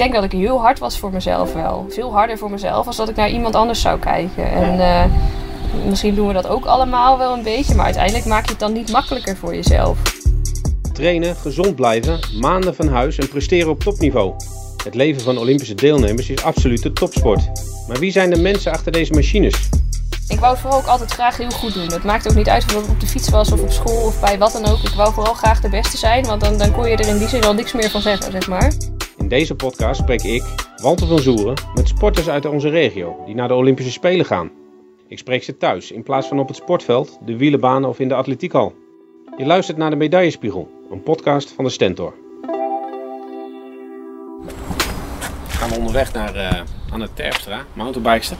denk dat ik heel hard was voor mezelf wel. Veel harder voor mezelf als dat ik naar iemand anders zou kijken. En eh, misschien doen we dat ook allemaal wel een beetje, maar uiteindelijk maak je het dan niet makkelijker voor jezelf. Trainen, gezond blijven, maanden van huis en presteren op topniveau. Het leven van Olympische deelnemers is absoluut de topsport. Maar wie zijn de mensen achter deze machines? Ik wou het vooral ook altijd graag heel goed doen. Het maakt ook niet uit of ik op de fiets was of op school of bij wat dan ook. Ik wou vooral graag de beste zijn, want dan, dan kon je er in die zin al niks meer van zeggen, zeg maar. Deze podcast spreek ik, Walter van Zoeren, met sporters uit onze regio die naar de Olympische Spelen gaan. Ik spreek ze thuis in plaats van op het sportveld, de wielenbaan of in de atletiekhal. Je luistert naar de Medaillespiegel, een podcast van de Stentor. We gaan onderweg naar uh, Anne Terpstra, mountainbikester.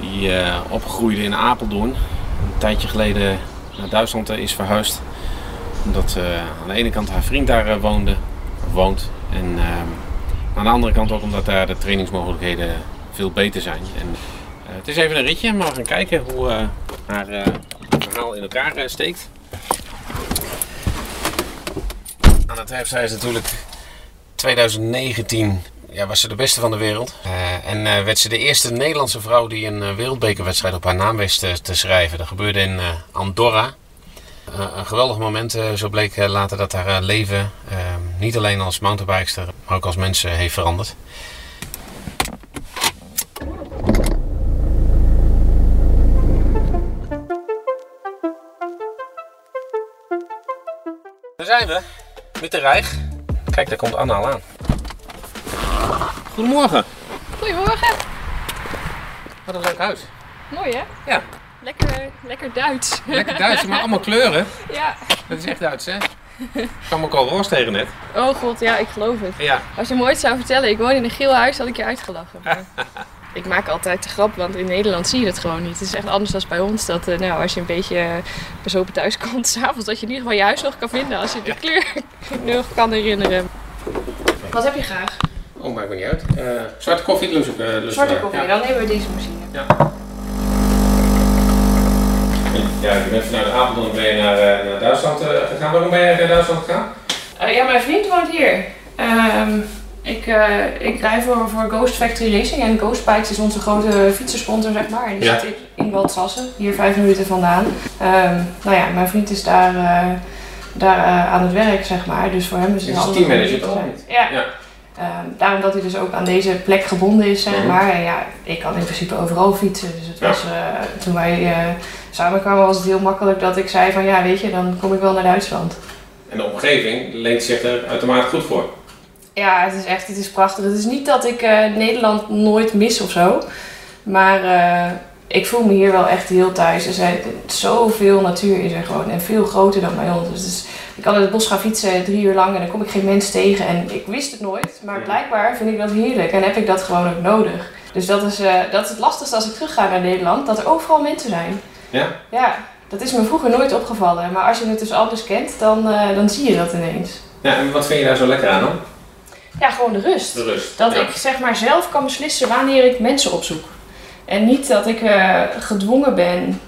Die uh, opgroeide in Apeldoorn. Een tijdje geleden naar Duitsland uh, is verhuisd. Omdat aan de ene kant haar vriend daar woonde, woont. En aan de andere kant ook omdat daar de trainingsmogelijkheden veel beter zijn. En, het is even een ritje, maar we gaan kijken hoe haar verhaal in elkaar steekt. Aan het Terpstra is natuurlijk 2019 ja, was ze de beste van de wereld. En werd ze de eerste Nederlandse vrouw die een uh, wereldbekerwedstrijd op haar naam wist te schrijven. Dat gebeurde in Andorra. Een geweldig moment. zo bleek later dat haar leven niet alleen als mountainbikester, maar ook als mens heeft veranderd. Daar zijn we, met de Rijg. Kijk, daar komt Anna al aan. Goedemorgen. Goedemorgen. Wat een leuk huis. Mooi hè? Ja. Lekker, lekker Duits. Lekker Duits, maar allemaal kleuren. Ja. Dat is echt Duits hè? Ik kwam ook al roos tegen net. Oh god, ja, ik geloof het. Ja. Als je me ooit zou vertellen, ik woon in een geel huis, had ik je uitgelachen. Maar ik maak altijd de grap, want in Nederland zie je het gewoon niet. Het is echt anders dan bij ons. Dat uh, nou, als je een beetje uh, bezopen thuis komt s'avonds, dat je in ieder geval je huis nog kan vinden als je de kleur nog kan herinneren. Wat heb je graag? Oh, maakt me niet uit. Uh, zwarte koffie, uh, Zwarte koffie, ja. dan nemen we deze machine. Ja. Ja, ik ben vanuit Apeldoorn ben je naar, uh, naar Duitsland gegaan. Waarom ben je naar Duitsland gegaan? ja, mijn vriend woont hier. Um, ik, ik rij voor, voor Ghost Factory Racing en Ghost Bikes is onze grote fietsensponsor, zeg maar. En die Ja. zit in Waldsassen, hier vijf minuten vandaan. Um, nou ja, mijn vriend is daar, daar aan het werk, zeg maar. Dus voor hem is het Is een het andere teammanager toch? Ja. Ja. Um, daarom dat hij dus ook aan deze plek gebonden is, zeg Mhm. maar. En ja, ik kan in principe overal fietsen. Dus het Ja. was, uh, toen wij uh, samenkwamen was het heel makkelijk dat ik zei van ja, weet je, dan kom ik wel naar Duitsland. En de omgeving leent zich er uitermate goed voor. Ja, het is echt, het is prachtig. Het is niet dat ik uh, Nederland nooit mis of zo. Maar ik voel me hier wel echt heel thuis. Er zijn zoveel natuur is er gewoon en veel groter dan bij ons. Dus ik kan in het bos gaan fietsen drie uur lang en dan kom ik geen mens tegen. En ik wist het nooit, maar blijkbaar vind ik dat heerlijk en heb ik dat gewoon ook nodig. Dus dat is, uh, dat is het lastigste als ik terug ga naar Nederland, dat er overal mensen zijn. Ja? Ja, dat is me vroeger nooit opgevallen. Maar als je het dus anders kent, dan, uh, dan zie je dat ineens. Ja, en wat vind je daar zo lekker aan dan? Ja, gewoon de rust. De rust. Dat ja. ik zeg maar zelf kan beslissen wanneer ik mensen opzoek. En niet dat ik uh, gedwongen ben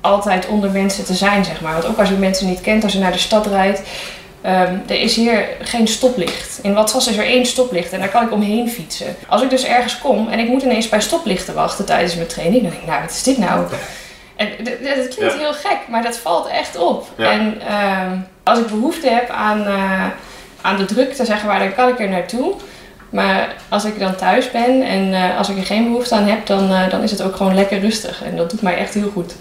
altijd onder mensen te zijn, zeg maar. Want ook als je mensen niet kent, als je naar de stad rijdt, um, er is hier geen stoplicht. In Watsas is er één stoplicht en daar kan ik omheen fietsen. Als ik dus ergens kom en ik moet ineens bij stoplichten wachten tijdens mijn training, dan denk ik, nou, wat is dit nou? En dat klinkt heel gek, maar dat valt echt op. En um, als ik behoefte heb aan, uh, aan de drukte, zeg maar, dan kan ik er naartoe. Maar als ik dan thuis ben en uh, als ik er geen behoefte aan heb, dan, uh, dan is het ook gewoon lekker rustig. En dat doet mij echt heel goed.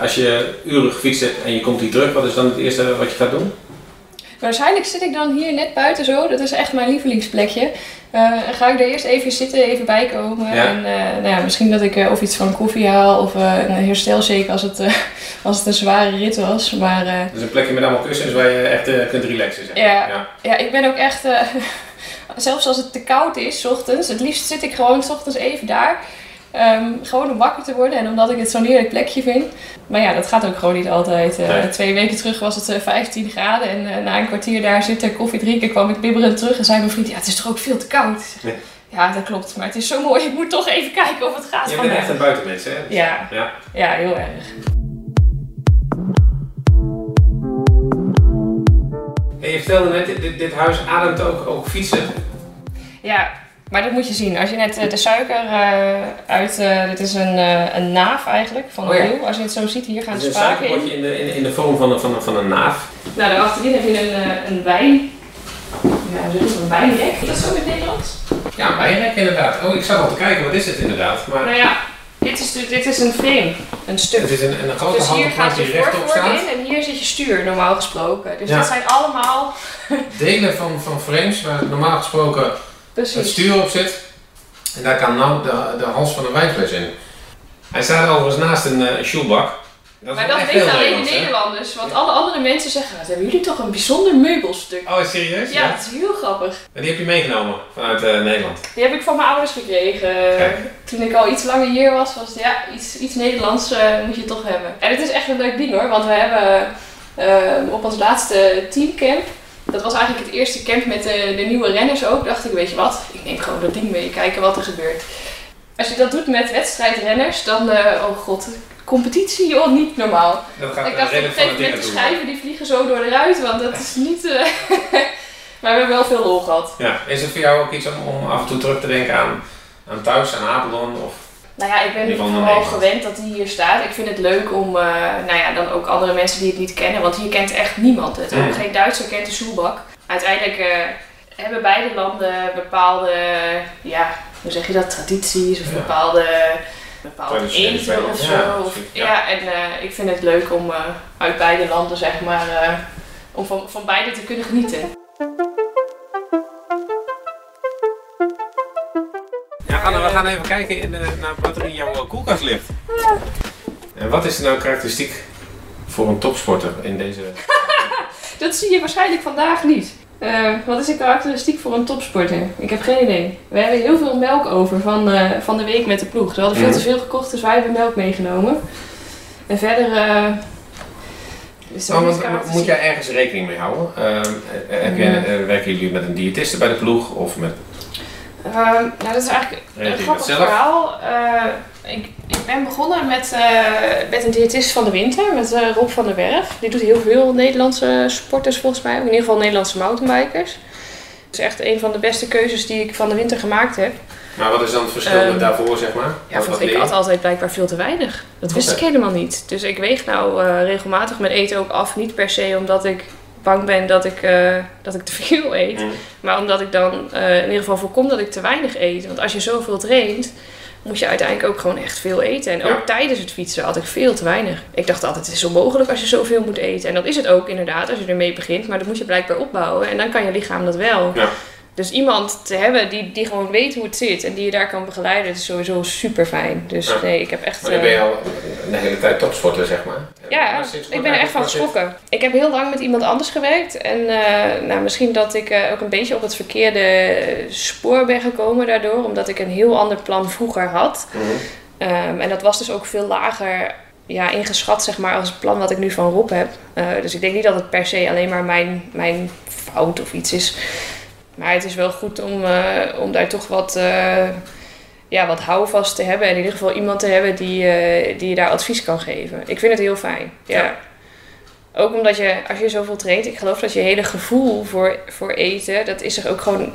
Als je uren gefietst hebt en je komt hier terug, wat is dan het eerste wat je gaat doen? Waarschijnlijk zit ik dan hier net buiten zo. Dat is echt mijn lievelingsplekje. Uh, ga ik er eerst even zitten, even bijkomen. Ja. En uh, nou ja, misschien dat ik uh, of iets van koffie haal of een herstelshake als het, als het een zware rit was. Maar, Dus een plekje met allemaal kussens waar je echt kunt relaxen. Zeg. ja, ja. ja, ik ben ook echt... zelfs als het te koud is, 's ochtends, het liefst zit ik gewoon 's ochtends even daar. Um, gewoon om wakker te worden en omdat ik het zo'n heerlijk plekje vind. Maar ja, dat gaat ook gewoon niet altijd. Uh, Nee. Twee weken terug was het uh, 15 graden en uh, na een kwartier daar zitten koffie drinken kwam ik bibberend terug en zei mijn vriend, ja het is toch ook veel te koud. Nee. Ja, dat klopt, maar het is zo mooi, ik moet toch even kijken of het gaat Je bent echt een buitenmens, hè? Ja. ja. Ja, heel erg. En je vertelde net, dit, dit huis ademt ook, ook fietsen. Ja, maar dat moet je zien. Als je net eh, de suiker eh, uit... eh, dit is een, eh, een naaf eigenlijk, van Oh een ja. wiel. Als je het zo ziet, hier gaan Het de spaken in. in de, in, in de vorm van een, van een, van een naaf. Nou, daarachterin heb je een, een wijn... Ja? Een wijnrek. Is dat zo in het Nederlands? Ja, een wijnrek inderdaad. Oh, ik zat al te kijken, wat is het inderdaad? Maar Nou ja, dit is, dit is een frame. Een stuk. het is een, een grote Dus hier gaat je rechtop in en hier zit je stuur, normaal gesproken. Dus Ja. dat zijn allemaal... Delen van, van frames waar normaal gesproken het Precies. stuur op zit. En daar kan nou de, de hals van een wijnfles in. Hij staat overigens naast een uh, shoebak. Dat Maar dat weten alleen de? Nederlanders. Want alle andere mensen zeggen, wat hebben jullie toch een bijzonder meubelstuk. Oh, serieus? Ja, dat is heel grappig. En die heb je meegenomen vanuit eh, Nederland. Die heb ik van mijn ouders gekregen. Kijk. Toen ik al iets langer hier was, was het ja, iets, iets Nederlands eh, moet je toch hebben. En het is echt een leuk ding hoor, want we hebben eh, op ons laatste teamcamp, dat was eigenlijk het eerste camp met de, de nieuwe renners ook, dacht ik, weet je wat, ik neem gewoon dat ding mee, kijken wat er gebeurt. Als je dat doet met wedstrijdrenners, dan, eh, oh god, competitie joh, niet normaal. Ik dacht op een gegeven moment, de schijven die vliegen zo door de ruit, want dat is niet... eh, maar we hebben wel veel lol gehad. Ja, is het voor jou ook iets om, om af en toe terug te denken aan, aan thuis, aan Apeldoorn? Of... Nou ja, ik ben vooral gewend dat hij hier staat. Ik vind het leuk om, eh, nou ja, dan ook andere mensen die het niet kennen, want hier kent echt niemand het. Mm. Geen Duitser kent de Soelbak. Uiteindelijk eh, hebben beide landen bepaalde, ja, hoe zeg je dat, tradities of Ja. bepaalde, bepaalde eten of zo. Ja, Of- precies, ja. ja. en eh, ik vind het leuk om uit beide landen, zeg maar, om van, van beide te kunnen genieten. Anne, we gaan even kijken in, eh, naar wat er in jouw eh, koelkast ligt. En wat is er nou karakteristiek voor een topsporter in deze... Dat zie je waarschijnlijk vandaag niet. Eh, wat is een karakteristiek voor een topsporter? Ik heb geen idee. We hebben heel veel melk over van, van de week met de ploeg. We hadden veel Mhm. te veel gekocht, dus wij hebben melk meegenomen. En verder. eh is Oh, want, moet jij ergens rekening mee houden? Ehm, eh, heb eh, werken jullie met een diëtiste bij de ploeg of met Ehm, nou, dat is eigenlijk een grappig verhaal. Eh, ik, ik ben begonnen met, eh, met een diëtist van de winter, met eh, Rob van der Werf. Die doet heel veel Nederlandse sporters volgens mij, in ieder geval Nederlandse mountainbikers. Dat is echt een van de beste keuzes die ik van de winter gemaakt heb. Maar wat is dan het verschil Ehm, met daarvoor, zeg maar? Ja, want ik at altijd blijkbaar veel te weinig. Dat wist ik helemaal niet. Dus ik weeg nou eh, regelmatig mijn eten ook af. Niet per se omdat ik bang ben dat ik, eh, dat ik te veel eet. Mm. Maar omdat ik dan eh, in ieder geval voorkom dat ik te weinig eet. Want als je zoveel traint, moet je uiteindelijk ook gewoon echt veel eten. En ook tijdens het fietsen had ik veel te weinig. Ik dacht altijd, het is onmogelijk als je zoveel moet eten. En dat is het ook inderdaad, als je ermee begint. Maar dat moet je blijkbaar opbouwen. En dan kan je lichaam dat wel. Ja. Dus iemand te hebben die, die gewoon weet hoe het zit en die je daar kan begeleiden, is sowieso super fijn. Dus Ja. nee, ik heb echt. Maar dan ben je eh, al de hele tijd topsporter, zeg maar. ja, Maar ik ben er echt van geschrokken. Ik heb heel lang met iemand anders gewerkt. En eh, nou, misschien dat ik eh, ook een beetje op het verkeerde spoor ben gekomen daardoor. Omdat ik een heel ander plan vroeger had. Mhm. Ehm, en dat was dus ook veel lager ja, ingeschat, zeg maar, als het plan wat ik nu van Rob heb. Dus ik denk niet dat het per se alleen maar mijn, mijn fout of iets is. Maar het is wel goed om, eh, om daar toch wat, eh, ja, wat houvast te hebben. En in ieder geval iemand te hebben die, eh, die je daar advies kan geven. Ik vind het heel fijn. Ja. Ja. Ook omdat je, als je zoveel traint, ik geloof dat je hele gevoel voor, voor eten, dat is er ook gewoon,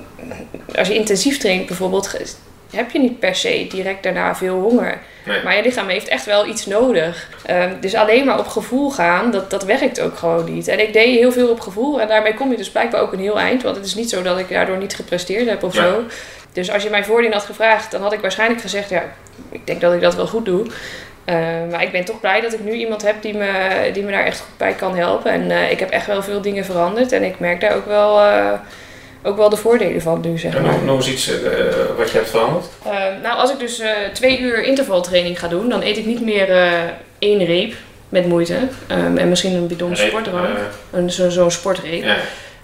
als je intensief traint bijvoorbeeld, heb je niet per se direct daarna veel honger. Nee. Maar je lichaam heeft echt wel iets nodig. Ehm, dus alleen maar op gevoel gaan, dat, dat werkt ook gewoon niet. En ik deed heel veel op gevoel en daarmee kom je dus blijkbaar ook een heel eind. Want het is niet zo dat ik daardoor niet gepresteerd heb of Ja. zo. Dus als je mij voordien had gevraagd, dan had ik waarschijnlijk gezegd, ja, ik denk dat ik dat wel goed doe. Eh, maar ik ben toch blij dat ik nu iemand heb die me, die me daar echt goed bij kan helpen. En eh, ik heb echt wel veel dingen veranderd. En ik merk daar ook wel, eh, ook wel de voordelen van nu, zeg maar. nog, nog eens iets eh, wat je hebt veranderd? Eh, nou, als ik dus eh, twee uur intervaltraining ga doen, dan eet ik niet meer eh, één reep met moeite. Ehm, en misschien een bidon Reep, sportdrank. Een- zo- Zo'n sportreep. ja.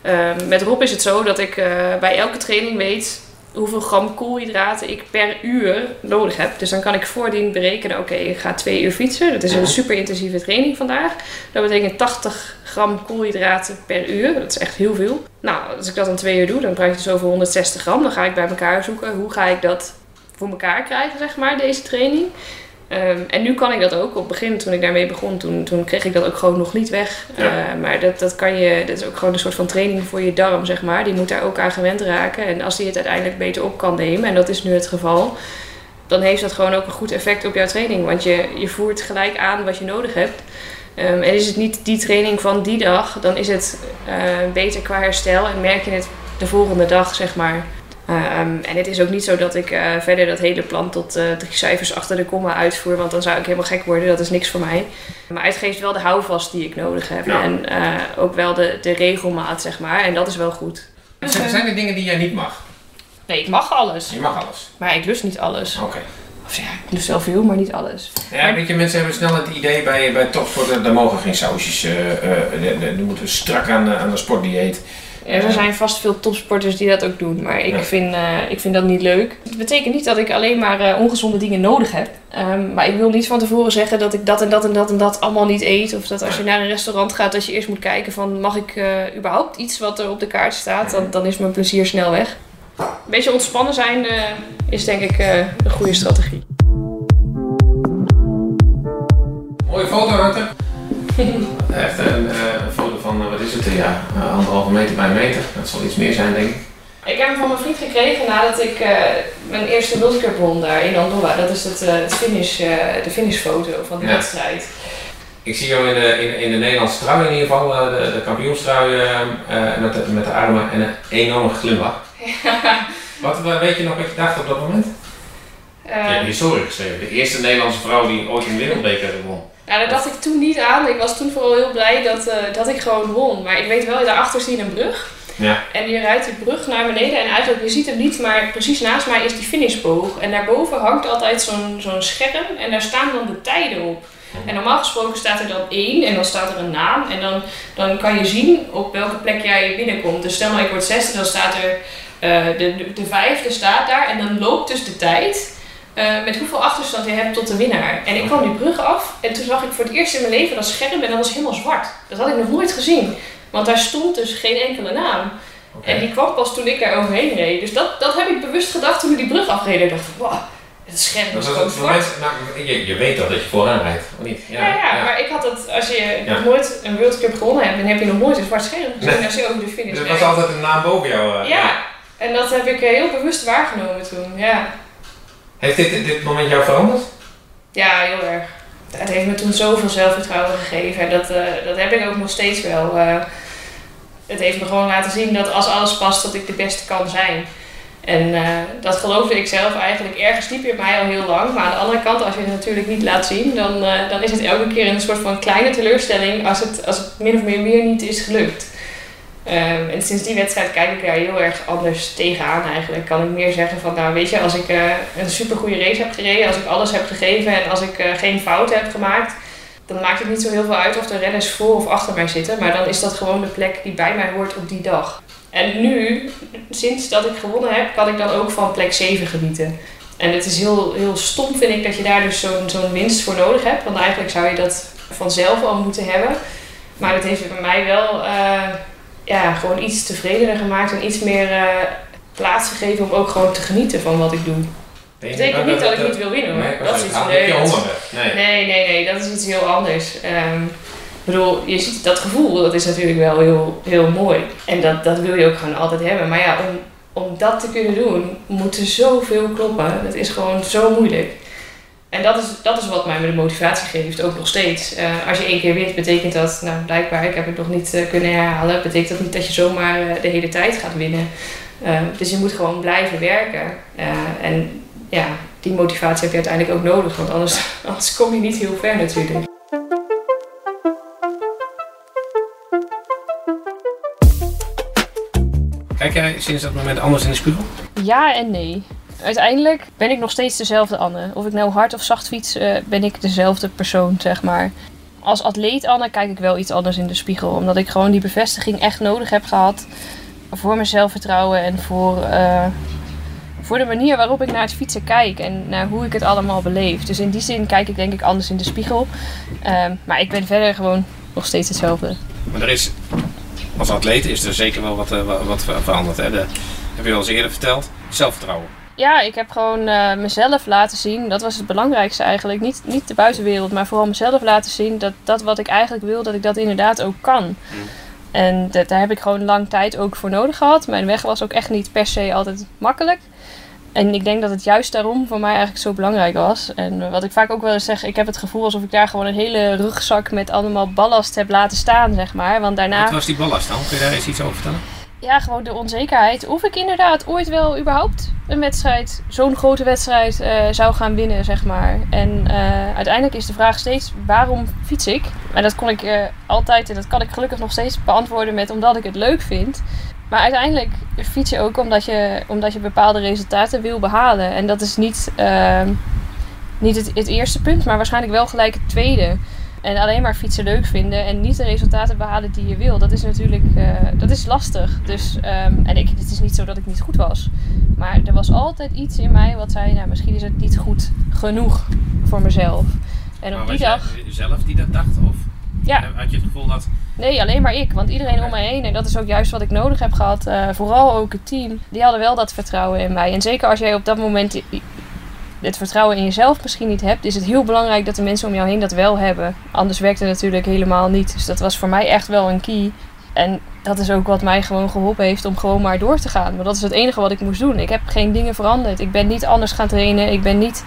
Ehm, met Rob is het zo dat ik eh, bij elke training weet hoeveel gram koolhydraten ik per uur nodig heb. Dus dan kan ik voordien berekenen, oké, ik ga twee uur fietsen. Dat is een super intensieve training vandaag. Dat betekent 80 gram koolhydraten per uur. Dat is echt heel veel. Nou, als ik dat dan twee uur doe, dan praat je dus over 160 gram. Dan ga ik bij elkaar zoeken, hoe ga ik dat voor elkaar krijgen, zeg maar, deze training. Ehm, en nu kan ik dat ook. Op het begin, toen ik daarmee begon, toen, toen kreeg ik dat ook gewoon nog niet weg. Ja. Eh, maar dat, dat kan je, dat is ook gewoon een soort van training voor je darm, zeg maar. Die moet daar ook aan gewend raken. En als die het uiteindelijk beter op kan nemen, en dat is nu het geval, dan heeft dat gewoon ook een goed effect op jouw training. Want je, je voert gelijk aan wat je nodig hebt. Ehm, en is het niet die training van die dag, dan is het eh, beter qua herstel en merk je het de volgende dag, zeg maar. Ehm, en het is ook niet zo dat ik eh, verder dat hele plan tot eh, drie cijfers achter de komma uitvoer, want dan zou ik helemaal gek worden. Dat is niks voor mij. Maar het geeft wel de houvast die ik nodig heb. Ja. En eh, ook wel de, de regelmaat, zeg maar. En dat is wel goed. Zijn, zijn er dingen die jij niet mag? Nee, ik mag alles. Je mag alles. Maar ik lust niet alles. Oké. Of ja, ik lust wel veel, maar niet alles. Ja, weet je, mensen hebben snel het idee bij, bij topsporten, daar mogen geen sausjes, eh eh, de- de- die moeten strak aan, aan de sportdieet. Er zijn vast veel topsporters die dat ook doen, maar ik, Ja. vind, eh, ik vind dat niet leuk. Het betekent niet dat ik alleen maar eh, ongezonde dingen nodig heb. Ehm, maar ik wil niet van tevoren zeggen dat ik dat en dat en dat en dat allemaal niet eet. Of dat als je naar een restaurant gaat, dat je eerst moet kijken van mag ik eh, überhaupt iets wat er op de kaart staat. Dan, dan is mijn plezier snel weg. Een beetje ontspannen zijn is denk ik een goede strategie. Mooie foto, Rutte. Echt een, een foto van, eh, wat is het, ja, eh, anderhalve meter bij een meter. Dat zal iets meer zijn, denk ik. Ik heb hem van mijn vriend gekregen nadat ik eh, mijn eerste World Cup won daar in Andorra. Dat is het, eh, het finish, eh, de finishfoto van die Ja. wedstrijd. Ik zie jou in de, in, in de Nederlandse trui in ieder geval, eh, de, de kampioenstrui met, de, met de armen en een enorme glimlach. Wat weet je nog wat je dacht op dat moment? je hebt historie geschreven. De eerste Nederlandse vrouw die ooit een wereldbeker won. Nou, daar dacht ik toen niet aan. Ik was toen vooral heel blij dat, eh, dat ik gewoon won. Maar ik weet wel, daarachter zie je een brug. Ja. En je rijdt die brug naar beneden en eigenlijk, je ziet hem niet, maar precies naast mij is die finishboog. En daarboven hangt altijd zo'n zo'n scherm en daar staan dan de tijden op. En normaal gesproken staat er dan één en dan staat er een naam. En dan, dan kan je zien op welke plek jij binnenkomt. Dus stel nou ik word zesde, dan staat er eh, de, de, de vijfde staat daar. En dan loopt dus de tijd eh, met hoeveel achterstand je hebt tot de winnaar. En ik kwam die brug af en toen zag ik voor het eerst in mijn leven dat scherm en dat was helemaal zwart. Dat had ik nog nooit gezien. Want daar stond dus geen enkele naam. En die kwam pas toen ik daar overheen reed. Dus dat, dat heb ik bewust gedacht toen ik die brug afreed. Ik dacht, wow, het scherm Dat is gewoon zwart. nou, je, je weet dat dat je vooraan rijdt, of niet? Ja, ja, maar ik had het, als je nog nooit een World Cup gewonnen hebt, dan heb je nog nooit een zwart scherm gezien Nee. als je over de finish Dus het was altijd een naam boven jou. eh, Ja, en dat heb ik eh, heel bewust waargenomen toen, ja. Heeft dit, dit moment jou veranderd? Ja, heel erg. Het heeft me toen zoveel zelfvertrouwen gegeven en dat, eh, dat heb ik ook nog steeds wel. eh. het heeft me gewoon laten zien dat als alles past, dat ik de beste kan zijn. En eh, dat geloofde ik zelf eigenlijk ergens diep in mij al heel lang. Maar aan de andere kant, als je het natuurlijk niet laat zien, dan, dan is het elke keer een soort van kleine teleurstelling als het, als min of meer weer niet is gelukt. Ehm, en sinds die wedstrijd kijk ik daar heel erg anders tegenaan eigenlijk. Kan ik meer zeggen van, nou weet je, als ik eh, een supergoeie race heb gereden, als ik alles heb gegeven en als ik eh, geen fouten heb gemaakt, dan maakt het niet zo heel veel uit of de renners voor of achter mij zitten. Maar dan is dat gewoon de plek die bij mij hoort op die dag. En nu, sinds dat ik gewonnen heb, kan ik dan ook van plek 7 genieten. En het is heel, heel stom, vind ik, dat je daar dus zo'n zo'n winst voor nodig hebt. Want eigenlijk zou je dat vanzelf al moeten hebben. Maar dat heeft bij mij wel eh, ja, gewoon iets tevredener gemaakt en iets meer eh, plaats gegeven om ook gewoon te genieten van wat ik doe. Dat betekent niet dat ik niet wil winnen hoor. Nee, dat is iets leuks. weg. Nee. Nee, nee, nee, dat is iets heel anders. Ehm, ik bedoel, je ziet dat gevoel, dat is natuurlijk wel heel, heel mooi. En dat, dat wil je ook gewoon altijd hebben. Maar ja, om, om dat te kunnen doen, moet er zoveel kloppen. Dat is gewoon zo moeilijk. En dat is, dat is wat mij de motivatie geeft, ook nog steeds. Eh, als je één keer wint, betekent dat, nou blijkbaar, ik heb het nog niet eh, kunnen herhalen, betekent dat niet dat je zomaar eh, de hele tijd gaat winnen. Eh, dus je moet gewoon blijven werken. Eh, en ja, die motivatie heb je uiteindelijk ook nodig, want anders, anders kom je niet heel ver natuurlijk. Kijk jij sinds dat moment anders in de spiegel? Ja en nee. Uiteindelijk ben ik nog steeds dezelfde Anne. Of ik nou hard of zacht fiets, eh, ben ik dezelfde persoon, zeg maar. Als atleet Anne kijk ik wel iets anders in de spiegel. Omdat ik gewoon die bevestiging echt nodig heb gehad. Voor mijn zelfvertrouwen en voor, eh, voor de manier waarop ik naar het fietsen kijk. En naar hoe ik het allemaal beleef. Dus in die zin kijk ik denk ik anders in de spiegel. Ehm, maar ik ben verder gewoon nog steeds hetzelfde. Maar er is, als atleet is er zeker wel wat, eh, wat, wat ver- veranderd. Hè? De, heb je al eens eerder verteld. Zelfvertrouwen. Ja, ik heb gewoon uh, mezelf laten zien. Dat was het belangrijkste eigenlijk. Niet, niet de buitenwereld, maar vooral mezelf laten zien dat dat wat ik eigenlijk wil, dat ik dat inderdaad ook kan. Mm. En dat, daar heb ik gewoon lang tijd ook voor nodig gehad. Mijn weg was ook echt niet per se altijd makkelijk. En ik denk dat het juist daarom voor mij eigenlijk zo belangrijk was. En wat ik vaak ook wel eens zeg, ik heb het gevoel alsof ik daar gewoon een hele rugzak met allemaal ballast heb laten staan, zeg maar. Want daarna... Wat was die ballast dan? Kun je daar eens iets over vertellen? Ja, gewoon de onzekerheid. Of ik inderdaad ooit wel überhaupt een wedstrijd, zo'n grote wedstrijd, uh, zou gaan winnen, zeg maar. En uh, uiteindelijk is de vraag steeds, waarom fiets ik? En dat kon ik uh, altijd, en dat kan ik gelukkig nog steeds beantwoorden met omdat ik het leuk vind. Maar uiteindelijk fiets je ook omdat je, omdat je bepaalde resultaten wil behalen. En dat is niet, ehm, niet het, eerste punt, maar waarschijnlijk wel gelijk het tweede. En alleen maar fietsen leuk vinden en niet de resultaten behalen die je wil, dat is natuurlijk uh, dat is lastig. Dus, um, en ik, het is niet zo dat ik niet goed was. Maar er was altijd iets in mij wat zei, nou misschien is het niet goed genoeg voor mezelf. En op maar die dag. zelf die dat dacht? Of ja. had je het gevoel dat Nee, alleen maar ik. Want iedereen om mij heen, en dat is ook juist wat ik nodig heb gehad, uh, vooral ook het team, die hadden wel dat vertrouwen in mij. En zeker als jij op dat moment het vertrouwen in jezelf misschien niet hebt, is het heel belangrijk dat de mensen om jou heen dat wel hebben. Anders werkt het natuurlijk helemaal niet. Dus dat was voor mij echt wel een key. En dat is ook wat mij gewoon geholpen heeft om gewoon maar door te gaan. Maar dat is het enige wat ik moest doen. Ik heb geen dingen veranderd. Ik ben niet anders gaan trainen. Ik ben niet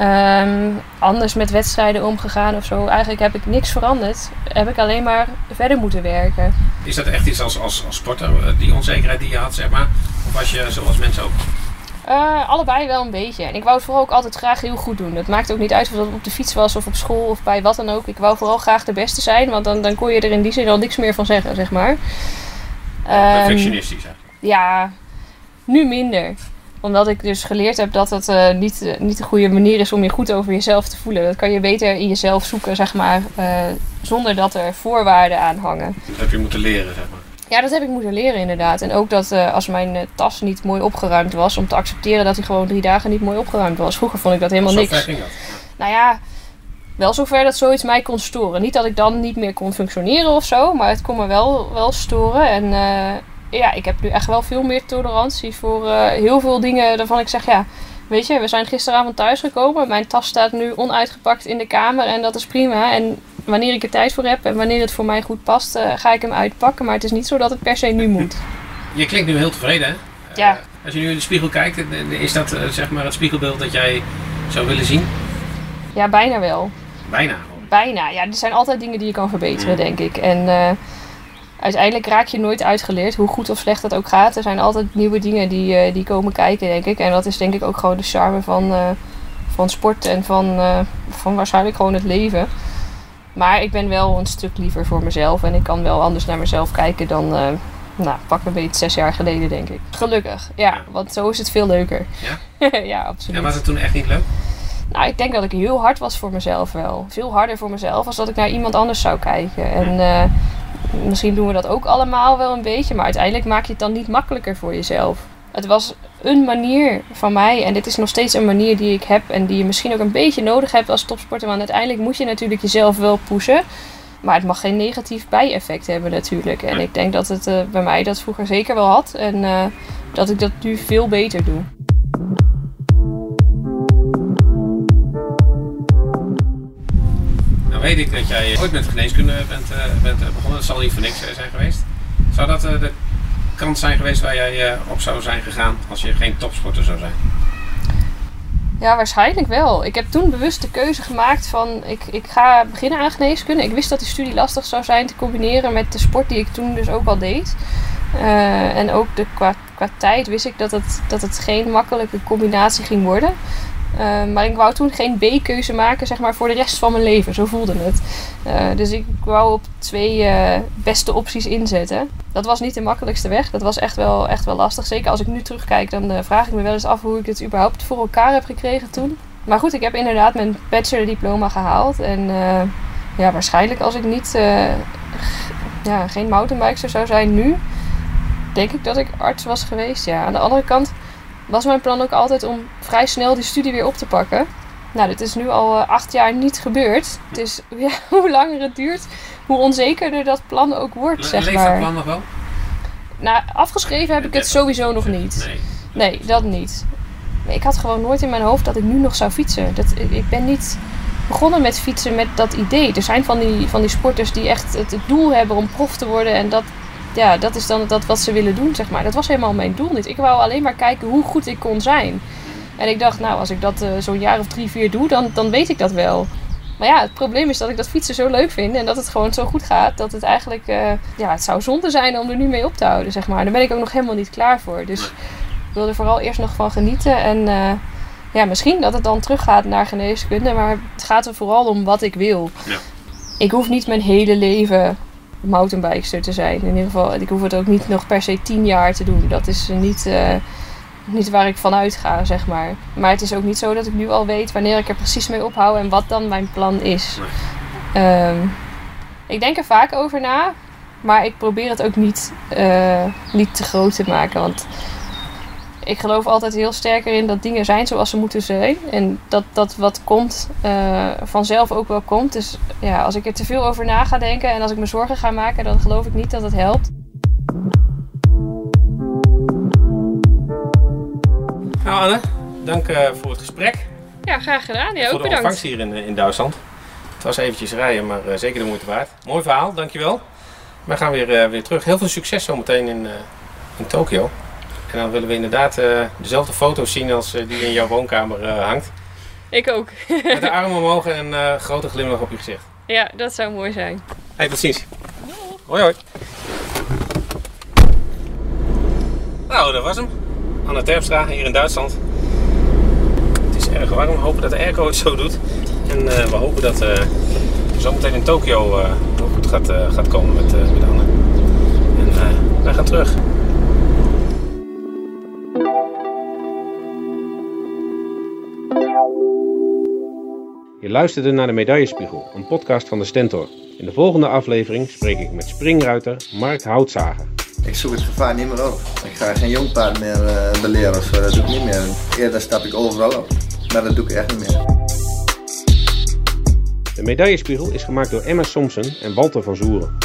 um, anders met wedstrijden omgegaan of zo. Eigenlijk heb ik niks veranderd. Heb ik alleen maar verder moeten werken. Is dat echt iets als, als, als sporter, eh, die onzekerheid die je had, zeg maar? Of was je zoals mensen ook? Uh, allebei wel een beetje. En ik wou het vooral ook altijd graag heel goed doen. Het maakt ook niet uit of dat op de fiets was of op school of bij wat dan ook. Ik wou vooral graag de beste zijn, want dan, dan kon je er in die zin al niks meer van zeggen, zeg maar. Um, Perfectionistisch eigenlijk. Ja, nu minder omdat ik dus geleerd heb dat het uh, niet, uh, niet de goede manier is om je goed over jezelf te voelen. Dat kan je beter in jezelf zoeken, zeg maar, uh, zonder dat er voorwaarden aan hangen. Dat heb je moeten leren, zeg maar. Ja, dat heb ik moeten leren inderdaad. En ook dat als mijn tas niet mooi opgeruimd was, om te accepteren dat hij gewoon drie dagen niet mooi opgeruimd was. Vroeger vond ik dat helemaal niks. Ging dat? Nou ja, wel zover dat zoiets mij kon storen. Niet dat ik dan niet meer kon functioneren of zo, maar het kon me wel, wel storen. En ja, ik heb nu echt wel veel meer tolerantie voor heel veel dingen waarvan ik zeg, ja, weet je, we zijn gisteravond thuisgekomen. Mijn tas staat nu onuitgepakt in de kamer en dat is prima. En wanneer ik er tijd voor heb en wanneer het voor mij goed past, uh, ga ik hem uitpakken. Maar het is niet zo dat het per se nu moet. Je klinkt nu heel tevreden, hè? Ja. Uh, als je nu in de spiegel kijkt, is dat zeg maar het spiegelbeeld dat jij zou willen zien? Ja, bijna wel. Bijna? Bijna, ja. Er zijn altijd dingen die je kan verbeteren, mm. denk ik. En uiteindelijk raak je nooit uitgeleerd, hoe goed of slecht dat ook gaat. Er zijn altijd nieuwe dingen die, die komen kijken, denk ik. En dat is denk ik ook gewoon de charme van, van sport en van, van waarschijnlijk gewoon het leven. Maar ik ben wel een stuk liever voor mezelf en ik kan wel anders naar mezelf kijken dan, nou, pak een beetje zes jaar geleden, denk ik. Gelukkig, ja, want zo is het veel leuker. Ja? ja, absoluut. En was het toen echt niet leuk? Nou, ik denk dat ik heel hard was voor mezelf wel. Veel harder voor mezelf als dat ik naar iemand anders zou kijken. En misschien doen we dat ook allemaal wel een beetje, maar uiteindelijk maak je het dan niet makkelijker voor jezelf. Het was een manier van mij en dit is nog steeds een manier die ik heb en die je misschien ook een beetje nodig hebt als topsporter. Want uiteindelijk moet je natuurlijk jezelf wel pushen. Maar het mag geen negatief bijeffect hebben natuurlijk. En ik denk dat het uh, bij mij dat vroeger zeker wel had. En uh, dat ik dat nu veel beter doe. weet ik dat jij ooit met geneeskunde bent, uh, bent begonnen. Dat zal niet voor niks zijn geweest. Zou dat de kant zijn geweest waar jij op zou zijn gegaan als je geen topsporter zou zijn? Ja, waarschijnlijk wel. Ik heb toen bewust de keuze gemaakt van ik, ik ga beginnen aan geneeskunde. Ik wist dat die studie lastig zou zijn te combineren met de sport die ik toen dus ook al deed. en ook de, qua, qua tijd wist ik dat dat het geen makkelijke combinatie ging worden. Uh, maar ik wou toen geen B-keuze maken zeg maar, voor de rest van mijn leven. Zo voelde het. Uh, dus ik wou op twee uh, beste opties inzetten. Dat was niet de makkelijkste weg. Dat was echt wel, echt wel lastig. Zeker als ik nu terugkijk, dan vraag ik me wel eens af hoe ik het überhaupt voor elkaar heb gekregen toen. Maar goed, ik heb inderdaad mijn bachelordiploma gehaald. En ja, waarschijnlijk als ik niet ja, geen mountainbiker zou zijn nu, denk ik dat ik arts was geweest. Ja, aan de andere kant was mijn plan ook altijd om vrij snel die studie weer op te pakken. Nou, dit is nu al uh, acht jaar niet gebeurd. Dus ja, hoe langer het duurt, hoe onzekerder dat plan ook wordt, Le zeg maar. dat plan nog wel? Nou, afgeschreven heb ik het sowieso nog niet. Nee, nee dat niet. Ik had gewoon nooit in mijn hoofd dat ik nu nog zou fietsen. Dat, ik ben niet begonnen met fietsen met dat idee. Er zijn van die, van die sporters die echt het, het doel hebben om prof te worden. En dat, ja, dat is dan dat wat ze willen doen, zeg maar. Dat was helemaal mijn doel niet. Ik wou alleen maar kijken hoe goed ik kon zijn. En ik dacht, nou, als ik dat uh, zo'n jaar of drie, vier doe, dan, dan weet ik dat wel. Maar ja, het probleem is dat ik dat fietsen zo leuk vind en dat het gewoon zo goed gaat, dat het eigenlijk, uh, ja, het zou zonde zijn om er nu mee op te houden, zeg maar. Daar ben ik ook nog helemaal niet klaar voor. Dus ik wil er vooral eerst nog van genieten en uh, ja, misschien dat het dan teruggaat naar geneeskunde, maar het gaat er vooral om wat ik wil. Ja. Ik hoef niet mijn hele leven mountainbikester te zijn. In ieder geval, ik hoef het ook niet nog per se tien jaar te doen. Dat is niet, uh, niet waar ik vanuit ga, zeg maar. Maar het is ook niet zo dat ik nu al weet wanneer ik er precies mee ophoud en wat dan mijn plan is. Um, ik denk er vaak over na, maar ik probeer het ook niet, uh, niet te groot te maken. Want ik geloof altijd heel sterk erin dat dingen zijn zoals ze moeten zijn. En dat, dat wat komt uh, vanzelf ook wel komt. Dus ja, als ik er te veel over na ga denken en als ik me zorgen ga maken, dan geloof ik niet dat het helpt. Nou Anne, dank uh, voor het gesprek. Ja, graag gedaan. Ja, voor ook de bedankt. ontvangst hier in, in Duitsland. Het was eventjes rijden, maar uh, zeker de moeite waard. Mooi verhaal, dankjewel. Wij gaan weer, uh, weer terug. Heel veel succes zometeen in, in Tokio. En dan willen we inderdaad dezelfde foto's zien als die in jouw woonkamer hangt. Ik ook. Met de armen omhoog en een grote glimlach op je gezicht. Ja, dat zou mooi zijn. Hey, ziens. Hoi hoi. Nou, dat was hem. Anne Terpstra hier in Duitsland. Het is erg warm. We hopen dat de airco het zo doet. En uh, we hopen dat uh, zometeen in Tokio uh, goed gaat, gaat komen met, met Anne. En wij gaan terug. Je luisterde naar de Medaillespiegel, een podcast van de Stentor. In de volgende aflevering spreek ik met springruiter Mark Houtzager. Ik zoek het gevaar niet meer op. Ik ga geen jongpaard meer uh, beleren of zo, dat doe ik niet meer. Eerder stap ik overal op, maar dat doe ik echt niet meer. De medaillespiegel is gemaakt door Emma Somsen en Walter van Zoeren.